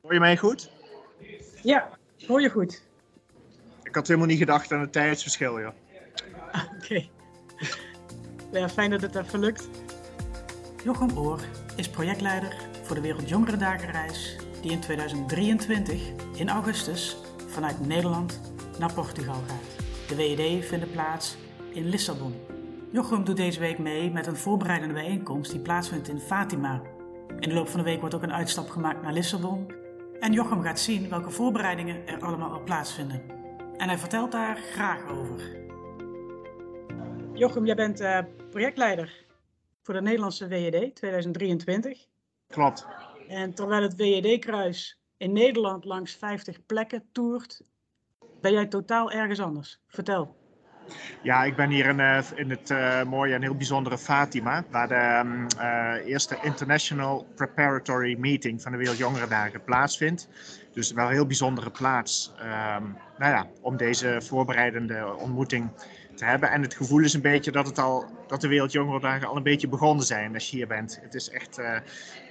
Hoor je mij goed? Ja, hoor je goed. Ik had helemaal niet gedacht aan het tijdsverschil. Ah, Oké. Ja, fijn dat het even lukt. Jochem Oor is projectleider voor de Wereldjongerendagenreis die in 2023 in augustus vanuit Nederland naar Portugal gaat. De WED vindt plaats in Lissabon. Jochem doet deze week mee met een voorbereidende bijeenkomst die plaatsvindt in Fatima. In de loop van de week wordt ook een uitstap gemaakt naar Lissabon. En Jochem gaat zien welke voorbereidingen er allemaal al plaatsvinden. En hij vertelt daar graag over. Jochem, jij bent eh, projectleider voor de Nederlandse WED 2023. Klopt. En terwijl het WED-kruis in Nederland langs 50 plekken toert, ben jij totaal ergens anders. Vertel. Ja, ik ben hier in, eh, in het eh, mooie en heel bijzondere Fatima, waar de ehm, eh, eerste International Preparatory Meeting van de Wereldjongerendagen plaatsvindt. Dus wel een heel bijzondere plaats ehm, nou ja, om deze voorbereidende ontmoeting te hebben. En het gevoel is een beetje dat, het al, dat de Wereldjongerendagen al een beetje begonnen zijn als je hier bent. Het is echt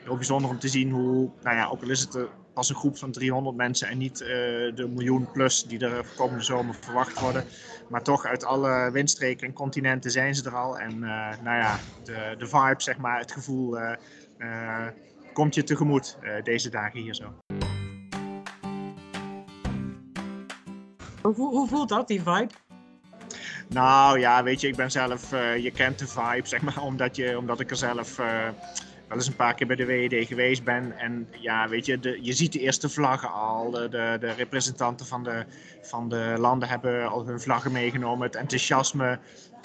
heel bijzonder om te zien hoe, nou ja, ook is het pas een groep van 300 mensen en niet de miljoen plus die er komende zomer verwacht worden. Maar toch uit alle windstreken en continenten zijn ze er al. En uh, nou ja, de, de vibe, zeg maar, het gevoel uh, komt je tegemoet deze dagen hier zo. Hoe, hoe voelt dat, die vibe? Nou ja, weet je, ik ben zelf, je kent de vibe, zeg maar, omdat, je, omdat ik er zelf wel eens een paar keer bij de WED geweest ben. En ja, weet je, je ziet de eerste vlaggen al. De, de, representanten van de, van de landen hebben al hun vlaggen meegenomen. Het enthousiasme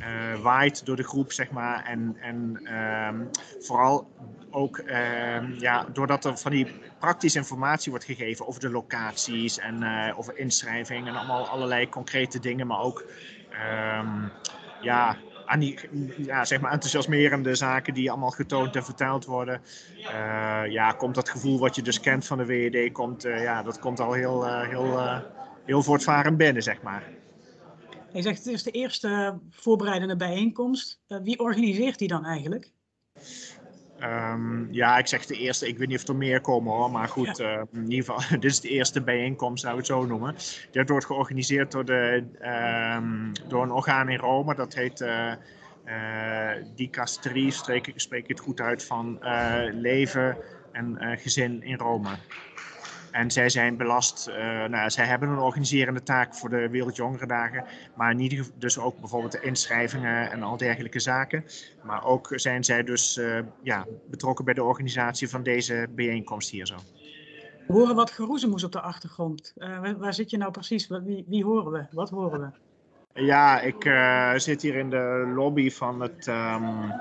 uh, waait door de groep, zeg maar. En, en um, vooral ook um, ja, doordat er van die praktische informatie wordt gegeven over de locaties en uh, over inschrijving en allemaal allerlei concrete dingen, maar ook um, ja, aan die ja, zeg maar enthousiasmerende zaken die allemaal getoond en verteld worden. Uh, ja, komt dat gevoel wat je dus kent van de WED, komt, uh, ja, dat komt al heel, uh, heel, heel voortvarend binnen, zeg maar. Je zegt het is de eerste voorbereidende bijeenkomst. wie organiseert die dan eigenlijk? Um, ja, ik zeg de eerste. Ik weet niet of er meer komen hoor. Maar goed, ja. uh, in ieder geval, dit is de eerste bijeenkomst, zou ik het zo noemen. Dit wordt georganiseerd door, de, um, door een orgaan in Rome. Dat heet uh, uh, Dicasterie, spreek, spreek ik het goed uit, van leven en gezin in Rome. En zij zijn belast, uh, nou, zij hebben een organiserende taak voor de Wereldjongerendagen, maar niet dus ook bijvoorbeeld de inschrijvingen en al dergelijke zaken. Maar ook zijn zij dus uh, ja, betrokken bij de organisatie van deze bijeenkomst hier zo. We horen wat geroezemoes op de achtergrond. Waar, waar, zit je nou precies? Wie, wie horen we? Wat horen we? Ja, ik uh, zit hier in de lobby van het, um,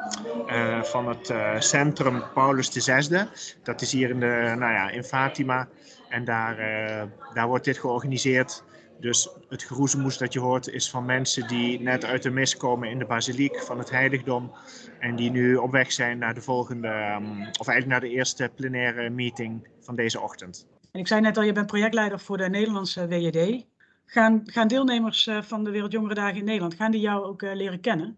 uh, van het uh, centrum Paulus VI. Dat is hier in, de, nou ja, in Fatima. En daar, daar wordt dit georganiseerd. Dus het geroezemoes dat je hoort is van mensen die net uit de mis komen in de basiliek van het heiligdom. En die nu op weg zijn naar de volgende, um, of eigenlijk naar de eerste plenaire meeting van deze ochtend. En ik zei net al, je bent projectleider voor de Nederlandse WED. Gaan, gaan deelnemers uh, van de Wereldjongerendagen in Nederland, gaan die jou ook uh, leren kennen?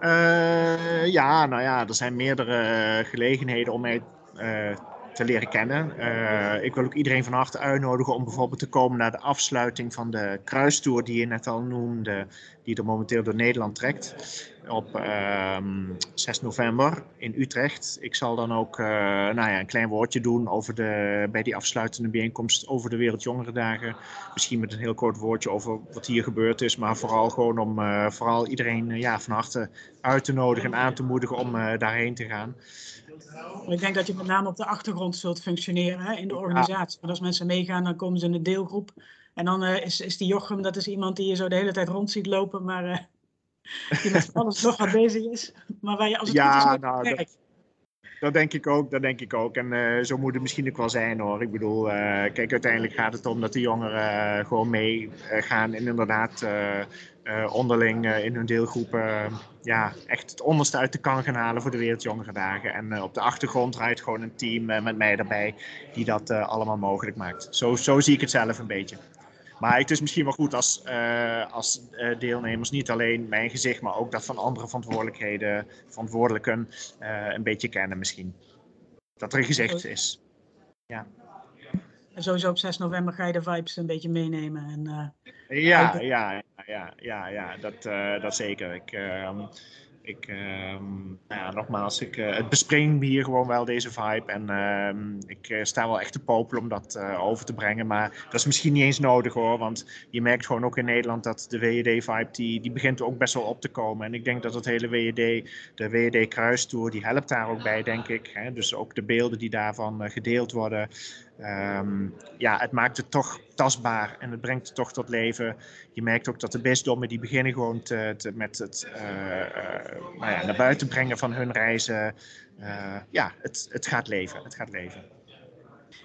Uh, ja, nou ja, er zijn meerdere gelegenheden om mij te leren kennen. ik wil ook iedereen van harte uitnodigen om bijvoorbeeld te komen naar de afsluiting van de kruistoer die je net al noemde, die er momenteel door Nederland trekt op um, 6 november in Utrecht. Ik zal dan ook uh, nou ja, een klein woordje doen over de, bij die afsluitende bijeenkomst over de Wereldjongerendagen. Misschien met een heel kort woordje over wat hier gebeurd is, maar vooral gewoon om uh, vooral iedereen ja, van harte uit te nodigen en aan te moedigen om daarheen te gaan. Ik denk dat je met name op de achtergrond zult functioneren hè, in de organisatie. Want als mensen meegaan, dan komen ze in de deelgroep. En dan is, is die Jochem, dat is iemand die je zo de hele tijd rond ziet lopen, maar die met alles nog wat bezig is. Maar waar je als het ja, goed is, nou, dat, dat, denk ik ook, dat denk ik ook. En uh, zo moet het misschien ook wel zijn hoor. Ik bedoel, uh, kijk, uiteindelijk gaat het om dat de jongeren uh, gewoon meegaan en inderdaad onderling in hun deelgroepen ja, echt het onderste uit de kan gaan halen voor de Wereldjongerendagen. En op de achtergrond draait gewoon een team met mij erbij die dat allemaal mogelijk maakt. Zo, zo zie ik het zelf een beetje. Maar het is misschien wel goed als, als deelnemers niet alleen mijn gezicht, maar ook dat van andere verantwoordelijkheden, verantwoordelijken een beetje kennen misschien. Dat er een gezicht is. ja. En sowieso op 6 november ga je de vibes een beetje meenemen. En, ja, ja, ja, ja, ja, dat, uh, dat zeker. Ik, uh, ik, ehm, nou ja, nogmaals, ik, uh, het bespringt hier gewoon wel deze vibe. En ehm, ik uh, sta wel echt te popelen om dat over te brengen. Maar dat is misschien niet eens nodig hoor. Want je merkt gewoon ook in Nederland dat de WED-vibe, die, die begint ook best wel op te komen. En ik denk dat het hele WED, de WED-kruistour, die helpt daar ook bij, denk ik. Hè? Dus ook de beelden die daarvan gedeeld worden. Um, ja, het maakt het toch tastbaar en het brengt het toch tot leven. Je merkt ook dat de bisdommen die beginnen gewoon te, met het uh, uh, nou ja, naar buiten brengen van hun reizen. Uh, ja, het, het gaat leven. Het gaat leven.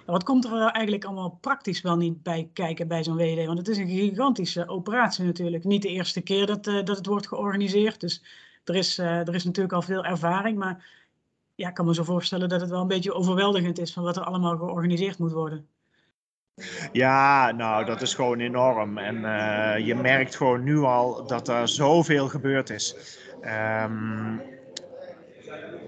Wat komt er eigenlijk allemaal praktisch wel niet bij kijken bij zo'n WD? Want het is een gigantische operatie natuurlijk. Niet de eerste keer dat, dat het wordt georganiseerd. Dus er is, er is natuurlijk al veel ervaring. Maar ja, ik kan me zo voorstellen dat het wel een beetje overweldigend is van wat er allemaal georganiseerd moet worden. Ja, nou, dat is gewoon enorm. En uh, je merkt gewoon nu al dat er zoveel gebeurd is. Um,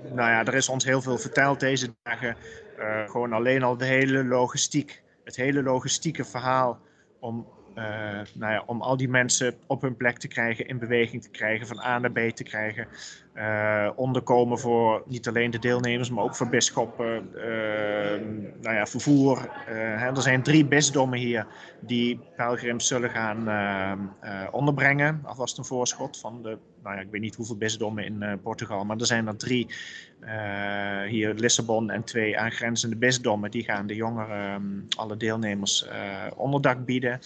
nou ja, er is ons heel veel verteld deze dagen. Uh, gewoon alleen al de hele logistiek. Het hele logistieke verhaal om uh, nou ja, om al die mensen op hun plek te krijgen, in beweging te krijgen, van A naar B te krijgen. Uh, onderkomen voor niet alleen de deelnemers, maar ook voor bisschoppen. Uh, nou ja, vervoer. Hè, er zijn drie bisdommen hier die pelgrims zullen gaan onderbrengen. Alvast een voorschot van de, nou ja, ik weet niet hoeveel bisdommen in Portugal, maar er zijn er drie hier Lissabon en twee aangrenzende bisdommen. Die gaan de jongeren, alle deelnemers, onderdak bieden.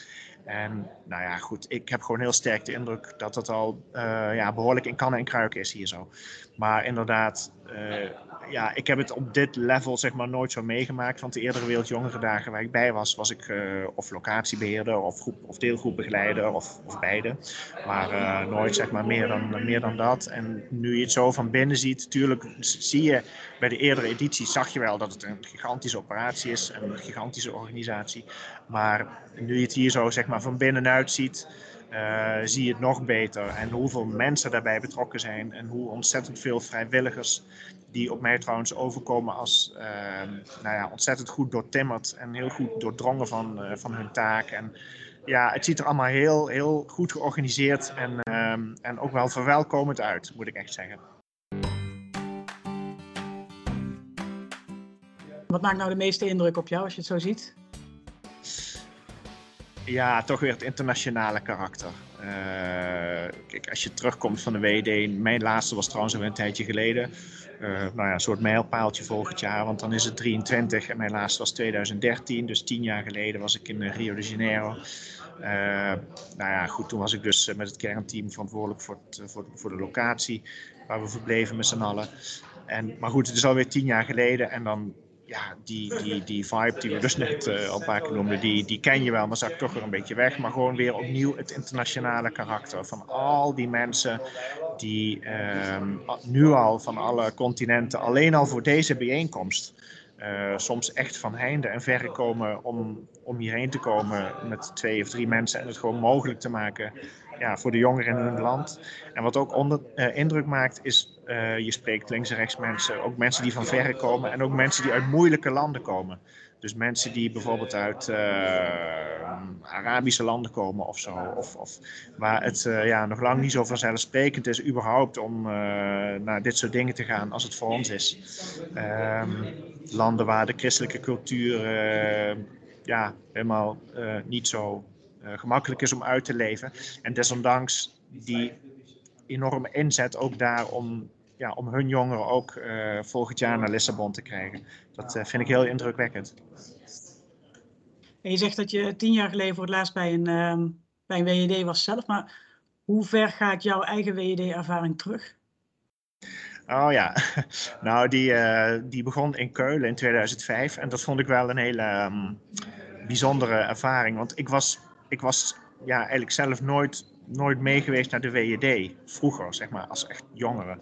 En nou ja, goed, ik heb gewoon heel sterk de indruk dat het al uh, ja, behoorlijk in kannen en kruiken is hier zo. Maar inderdaad, uh, ja, ik heb het op dit level zeg maar nooit zo meegemaakt. Want de eerdere Wereldjongerendagen waar ik bij was, was ik uh, of locatiebeheerder of, groep, of deelgroepbegeleider of, of beide. Maar nooit zeg maar meer dan, meer dan dat. En nu je het zo van binnen ziet, natuurlijk zie je bij de eerdere edities zag je wel dat het een gigantische operatie is, een gigantische organisatie. Maar nu je het hier zo zeg maar van binnenuit ziet, uh, zie je het nog beter. En hoeveel mensen daarbij betrokken zijn en hoe ontzettend veel vrijwilligers, die op mij trouwens overkomen als uh, nou ja, ontzettend goed doortimmerd en heel goed doordrongen van, uh, van hun taak. En ja, het ziet er allemaal heel, heel goed georganiseerd en, en ook wel verwelkomend uit, moet ik echt zeggen. Wat maakt nou de meeste indruk op jou als je het zo ziet? Ja, toch weer het internationale karakter. Uh, kijk, als je terugkomt van de WD, mijn laatste was trouwens alweer een tijdje geleden. Uh, nou ja, een soort mijlpaaltje volgend jaar, want dan is het 23 en mijn laatste was 2013, dus tien jaar geleden was ik in Rio de Janeiro. Nou ja, goed, toen was ik dus met het kernteam verantwoordelijk voor, het, voor, voor de locatie waar we verbleven met z'n allen. En, maar goed, het is alweer tien jaar geleden en dan ja, die, die, die vibe die we dus net uh, al een paar keer noemden, die, die ken je wel, maar zak toch weer een beetje weg. Maar gewoon weer opnieuw het internationale karakter van al die mensen die uh, nu al van alle continenten, alleen al voor deze bijeenkomst, uh, soms echt van heinde en verre komen om, om hierheen te komen met twee of drie mensen en het gewoon mogelijk te maken ja, voor de jongeren in hun land. En wat ook onder, uh, indruk maakt is, uh, je spreekt links en rechts mensen, ook mensen die van verre komen en ook mensen die uit moeilijke landen komen. Dus mensen die bijvoorbeeld uit uh, Arabische landen komen of zo. Of, of waar het ja, nog lang niet zo vanzelfsprekend is überhaupt om naar dit soort dingen te gaan als het voor ons is. Um, landen waar de christelijke cultuur ja, helemaal niet zo gemakkelijk is om uit te leven. En desondanks die enorme inzet ook daar om, ja, om hun jongeren ook uh, volgend jaar naar Lissabon te krijgen. Dat uh, vind ik heel indrukwekkend. En je zegt dat je tien jaar geleden voor het laatst bij een, uh, bij een WED was zelf, maar hoe ver gaat jouw eigen WED-ervaring terug? Oh ja, nou die, die begon in Keulen in 2005 en dat vond ik wel een hele um, bijzondere ervaring. Want ik was ik was ja, eigenlijk zelf nooit, nooit mee geweest naar de WED. Vroeger, zeg maar, als echt jongere.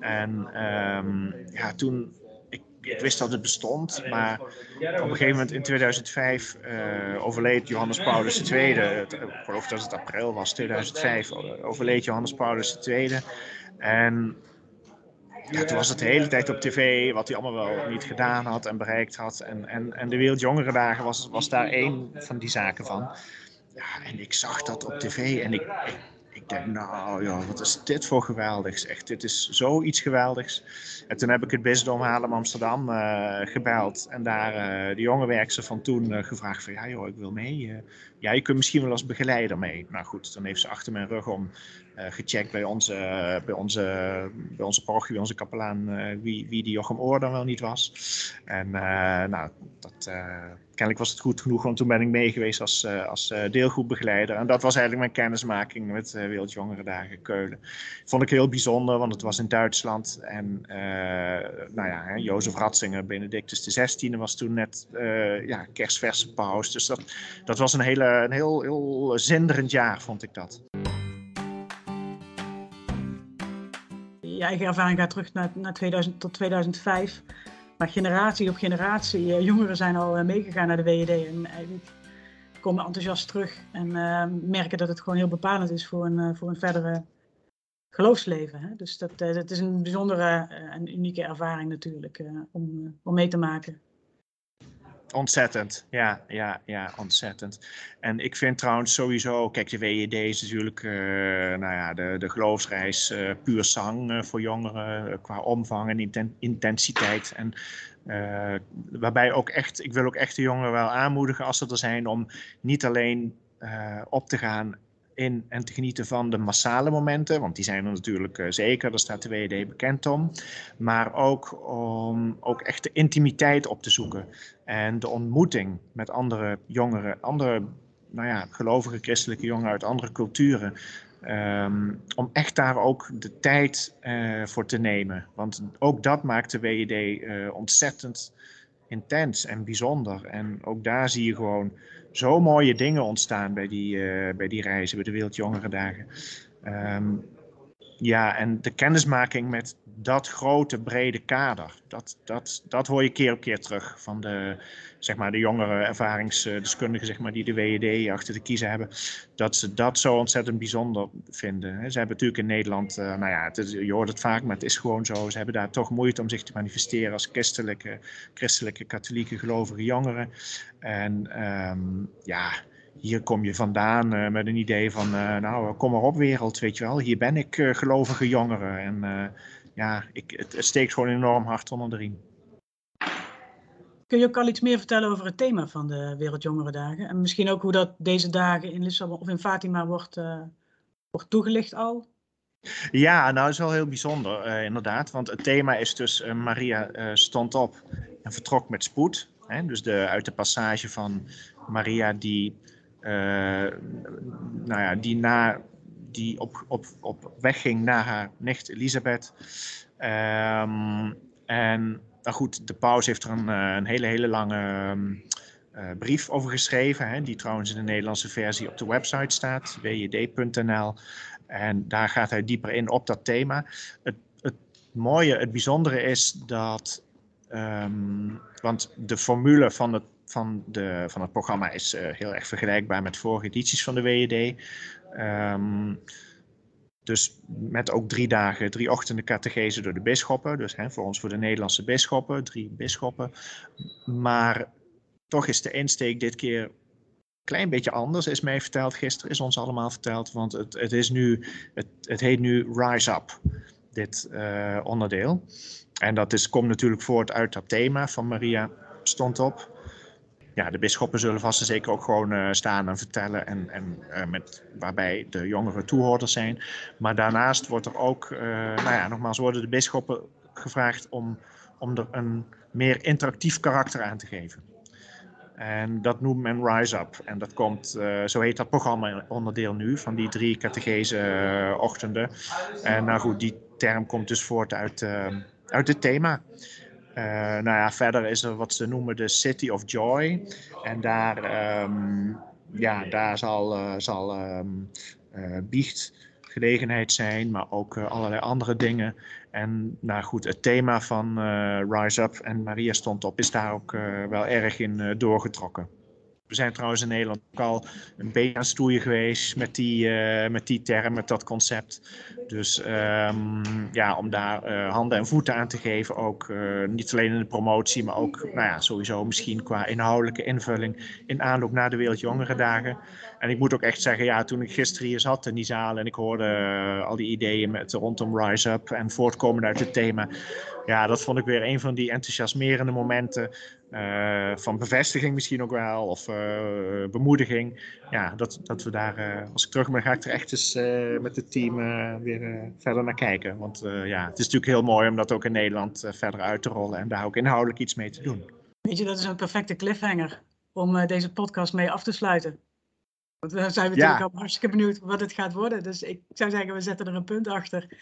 En um, ja, toen, ik, wist dat het bestond, maar op een gegeven moment in 2005 uh, overleed Johannes Paulus II. Ik geloof dat het april was, 2005, overleed Johannes Paulus II. En toen was het de hele tijd op tv wat hij allemaal wel niet gedaan had en bereikt had. En, en, en de Wereldjongerendagen was, was daar één van die zaken van. Ja, en ik zag dat op tv en ik, ik, ik denk, nou ja, wat is dit voor geweldigs. Echt, dit is zoiets geweldigs. En toen heb ik het bisdom Haarlem Amsterdam uh, gebeld. En daar uh, de jonge werkster van toen uh, gevraagd van, ja joh, ik wil mee. ja, je kunt misschien wel als begeleider mee. Nou goed, dan heeft ze achter mijn rug om gecheckt bij onze, bij onze, bij onze parochie, onze kapelaan, wie, wie die Jochem Oor dan wel niet was. En nou, dat, kennelijk was het goed genoeg, want toen ben ik mee geweest als, als deelgroepbegeleider. En dat was eigenlijk mijn kennismaking met uh, Wereldjongerendagen Keulen. Vond ik heel bijzonder, want het was in Duitsland. En nou ja, hè, Jozef Ratzinger, Benedictus XVI was toen net ja, kerstverse paus. Dus dat, dat was een, hele, een heel, heel zinderend jaar, vond ik dat. je eigen ervaring gaat terug naar, naar 2000 tot 2005. Maar generatie op generatie, uh, jongeren zijn al uh, meegegaan naar de WED en eigenlijk komen enthousiast terug en merken dat het gewoon heel bepalend is voor een, voor een verdere geloofsleven. Hè? Dus dat, dat is een bijzondere en unieke ervaring natuurlijk om, om mee te maken. Ontzettend, ja, ja, ja, ontzettend. En ik vind trouwens sowieso, kijk, de WED is natuurlijk, uh, nou ja, de, de geloofsreis uh, puur zang uh, voor jongeren qua omvang en inten intensiteit. En waarbij ook echt, ik wil ook echt de jongeren wel aanmoedigen als ze er zijn om niet alleen op te gaan in en te genieten van de massale momenten, want die zijn er natuurlijk uh, zeker, daar staat de WED bekend om. Maar ook om ook echt de intimiteit op te zoeken en de ontmoeting met andere jongeren, andere nou ja, gelovige christelijke jongeren uit andere culturen. Um, om echt daar ook de tijd uh, voor te nemen. Want ook dat maakt de WED eh, ontzettend intens en bijzonder. En ook daar zie je gewoon zo mooie dingen ontstaan bij die, uh, bij die reizen, bij de Wereldjongerendagen. Um, ja, en de kennismaking met dat grote, brede kader, dat, dat, dat hoor je keer op keer terug van de, zeg maar, de jongere ervaringsdeskundigen zeg maar, die de WED achter de kiezen hebben. Dat ze dat zo ontzettend bijzonder vinden. Ze hebben natuurlijk in Nederland, uh, nou ja, het je hoort het vaak, maar het is gewoon zo. Ze hebben daar toch moeite om zich te manifesteren als christelijke, christelijke katholieke gelovige jongeren. En um, ja, hier kom je vandaan uh, met een idee van, uh, nou, kom maar op wereld, weet je wel. Hier ben ik gelovige jongere. En ja, ik, het, het, steekt gewoon enorm hard onder de riem. Kun je ook al iets meer vertellen over het thema van de Wereldjongerendagen? En misschien ook hoe dat deze dagen in Lissabon of in Fatima wordt, wordt toegelicht al? Ja, nou, dat is wel heel bijzonder, inderdaad. Want het thema is dus Maria stond op en vertrok met spoed. Hè? Dus de, uit de passage van Maria die nou ja, die, na, die op, op, op weg ging naar haar nicht Elisabeth. Um, en nou goed, de paus heeft er een, eh, een hele, hele lange um, uh, brief over geschreven, hè, die trouwens in de Nederlandse versie op de website staat, wjd.nl. En daar gaat hij dieper in op dat thema. Het, het mooie, het bijzondere is dat, um, want de formule van het van, de, van het programma is uh, heel erg vergelijkbaar met vorige edities van de WED. Ehm, dus met ook drie dagen, drie ochtenden catechese door de bisschoppen. Dus hè, voor ons voor de Nederlandse bisschoppen, drie bisschoppen. Maar toch is de insteek dit keer klein beetje anders, is mij verteld gisteren, is ons allemaal verteld. Want het, het, is nu, het, het heet nu Rise Up, dit uh, onderdeel. En dat is, komt natuurlijk voort uit dat thema van Maria stond op ja, de bisschoppen zullen vast en zeker ook gewoon uh, staan en vertellen. En, en uh, met, waarbij de jongere toehoorders zijn. Maar daarnaast wordt er ook, uh, nou ja, nogmaals, worden de bisschoppen gevraagd om, om er een meer interactief karakter aan te geven. En dat noemt men Rise Up. En dat komt, zo heet dat programma onderdeel nu, van die drie catechese ochtenden. En nou goed, die term komt dus voort uit, uit het thema. Uh, nou ja, verder is er wat ze noemen de City of Joy. En daar, um, ja, daar zal, uh, zal um, uh, biechtgelegenheid zijn, maar ook allerlei andere dingen. En nou goed, het thema van Rise Up en Maria stond op is daar ook wel erg in doorgetrokken. We zijn trouwens in Nederland ook al een beetje aan stoeien geweest met die, met die term, met dat concept. Dus ehm, ja, om daar uh, handen en voeten aan te geven, ook uh, niet alleen in de promotie, maar ook nou ja, sowieso misschien qua inhoudelijke invulling in aanloop naar de Wereldjongerendagen. En ik moet ook echt zeggen, ja, toen ik gisteren hier zat in die zaal en ik hoorde al die ideeën met, rondom Rise Up en voortkomend uit het thema, ja, dat vond ik weer een van die enthousiasmerende momenten uh, van bevestiging misschien ook wel, of uh, bemoediging. Ja, dat, dat we daar, uh, als ik terug ben, ga ik er echt eens met het team weer verder naar kijken. Want ja, het is natuurlijk heel mooi om dat ook in Nederland verder uit te rollen en daar ook inhoudelijk iets mee te doen. Weet je, dat is een perfecte cliffhanger om deze podcast mee af te sluiten. Want we zijn natuurlijk ja. al hartstikke benieuwd wat het gaat worden. Dus ik zou zeggen, we zetten er een punt achter.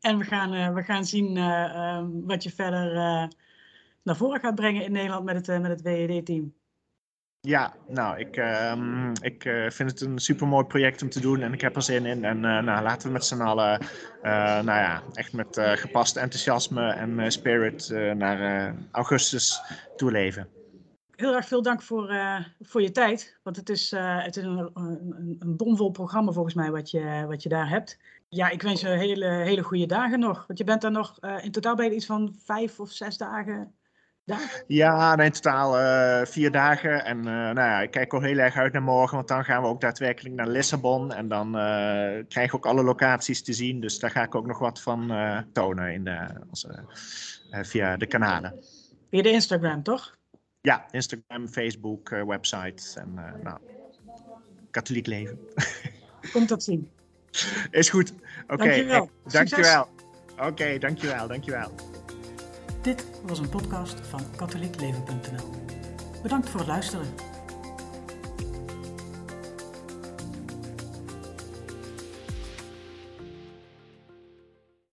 En we gaan, we gaan zien ehm, wat je verder naar voren gaat brengen in Nederland met het, uh, met het WED-team? Ja, nou, ik, uh, ik uh, vind het een super mooi project om te doen en ik heb er zin in. En uh, nou, laten we met z'n allen, nou ja, echt met gepast enthousiasme en spirit naar augustus toeleven. Heel erg veel dank voor, voor je tijd, want het is, het is een, een, een bomvol programma volgens mij wat je, wat je daar hebt. Ja, ik wens je hele, hele goede dagen nog, want je bent daar nog, in totaal je iets van vijf of zes dagen ja, in totaal uh, vier dagen. En uh, nou ja, ik kijk al heel erg uit naar morgen, want dan gaan we ook daadwerkelijk naar Lissabon. En dan uh, krijg ik ook alle locaties te zien. Dus daar ga ik ook nog wat van tonen in de, via de kanalen. Via de Instagram, toch? Ja, Instagram, Facebook, website en nou, katholiek leven. Komt dat zien. Is goed. Oké, okay. dankjewel. dankjewel. Oké, okay, dankjewel, dankjewel. Was een podcast van katholiekleven.nl. Bedankt voor het luisteren.